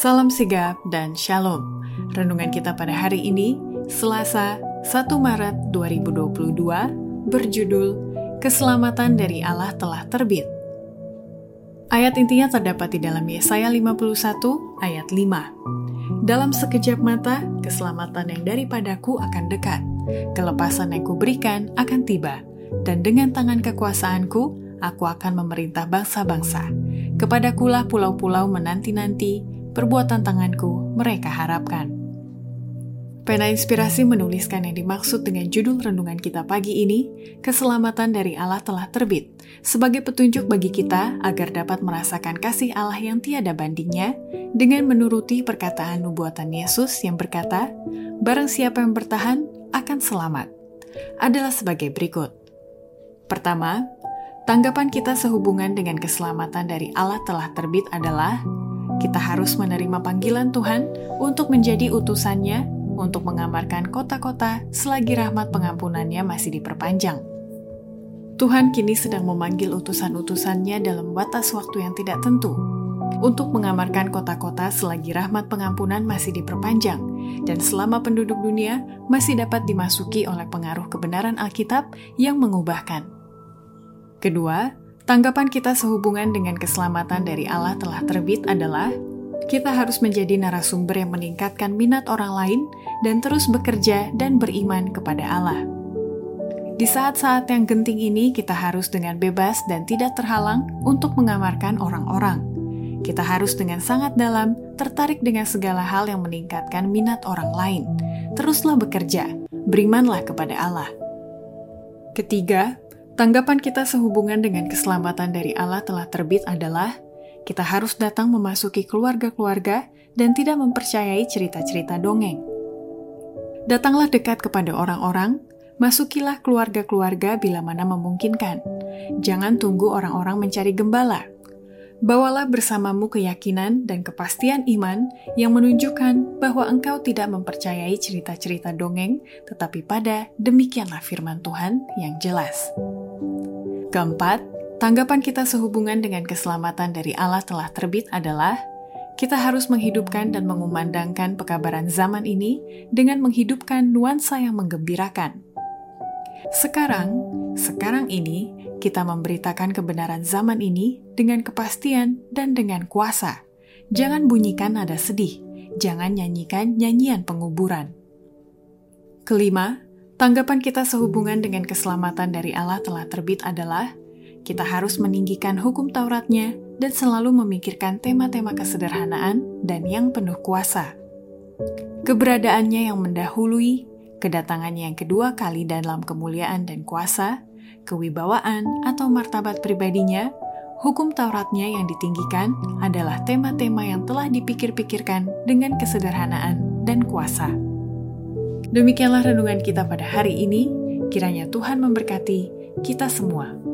Salam sigap dan shalom. Renungan kita pada hari ini, Selasa 1 Maret 2022, berjudul Keselamatan dari Allah telah terbit. Ayat intinya terdapat di dalam Yesaya 51 ayat 5. Dalam sekejap mata, keselamatan yang daripadaku akan dekat. Kelepasan yang kuberikan akan tiba. Dan dengan tangan kekuasaanku, aku akan memerintah bangsa-bangsa. Kepadakulah pulau-pulau menanti-nanti, perbuatan tanganku mereka harapkan. Pena Inspirasi menuliskan yang dimaksud dengan judul renungan kita pagi ini, Keselamatan dari Allah telah terbit, sebagai petunjuk bagi kita agar dapat merasakan kasih Allah yang tiada bandingnya, dengan menuruti perkataan nubuatan Yesus yang berkata, Barang siapa yang bertahan akan selamat, adalah sebagai berikut. Pertama, tanggapan kita sehubungan dengan keselamatan dari Allah telah terbit adalah kita harus menerima panggilan Tuhan untuk menjadi utusannya untuk mengamarkan kota-kota selagi rahmat pengampunannya masih diperpanjang. Tuhan kini sedang memanggil utusan-utusannya dalam batas waktu yang tidak tentu untuk mengamarkan kota-kota selagi rahmat pengampunan masih diperpanjang dan selama penduduk dunia masih dapat dimasuki oleh pengaruh kebenaran Alkitab yang mengubahkan. Kedua, Tanggapan kita sehubungan dengan keselamatan dari Allah telah terbit adalah kita harus menjadi narasumber yang meningkatkan minat orang lain dan terus bekerja dan beriman kepada Allah. Di saat-saat yang genting ini, kita harus dengan bebas dan tidak terhalang untuk mengamarkan orang-orang. Kita harus dengan sangat dalam tertarik dengan segala hal yang meningkatkan minat orang lain. Teruslah bekerja, berimanlah kepada Allah. Ketiga, Tanggapan kita sehubungan dengan keselamatan dari Allah telah terbit adalah kita harus datang memasuki keluarga-keluarga dan tidak mempercayai cerita-cerita dongeng. Datanglah dekat kepada orang-orang, masukilah keluarga-keluarga bila mana memungkinkan. Jangan tunggu orang-orang mencari gembala. Bawalah bersamamu keyakinan dan kepastian iman yang menunjukkan bahwa engkau tidak mempercayai cerita-cerita dongeng, tetapi pada demikianlah firman Tuhan yang jelas. Keempat, tanggapan kita sehubungan dengan keselamatan dari Allah telah terbit adalah kita harus menghidupkan dan mengumandangkan pekabaran zaman ini dengan menghidupkan nuansa yang menggembirakan. Sekarang, sekarang ini, kita memberitakan kebenaran zaman ini dengan kepastian dan dengan kuasa. Jangan bunyikan nada sedih, jangan nyanyikan nyanyian penguburan. Kelima, Tanggapan kita sehubungan dengan keselamatan dari Allah telah terbit adalah kita harus meninggikan hukum Tauratnya dan selalu memikirkan tema-tema kesederhanaan dan yang penuh kuasa. Keberadaannya yang mendahului, kedatangannya yang kedua kali dalam kemuliaan dan kuasa, kewibawaan atau martabat pribadinya, hukum Tauratnya yang ditinggikan adalah tema-tema yang telah dipikir-pikirkan dengan kesederhanaan dan kuasa. Demikianlah renungan kita pada hari ini. Kiranya Tuhan memberkati kita semua.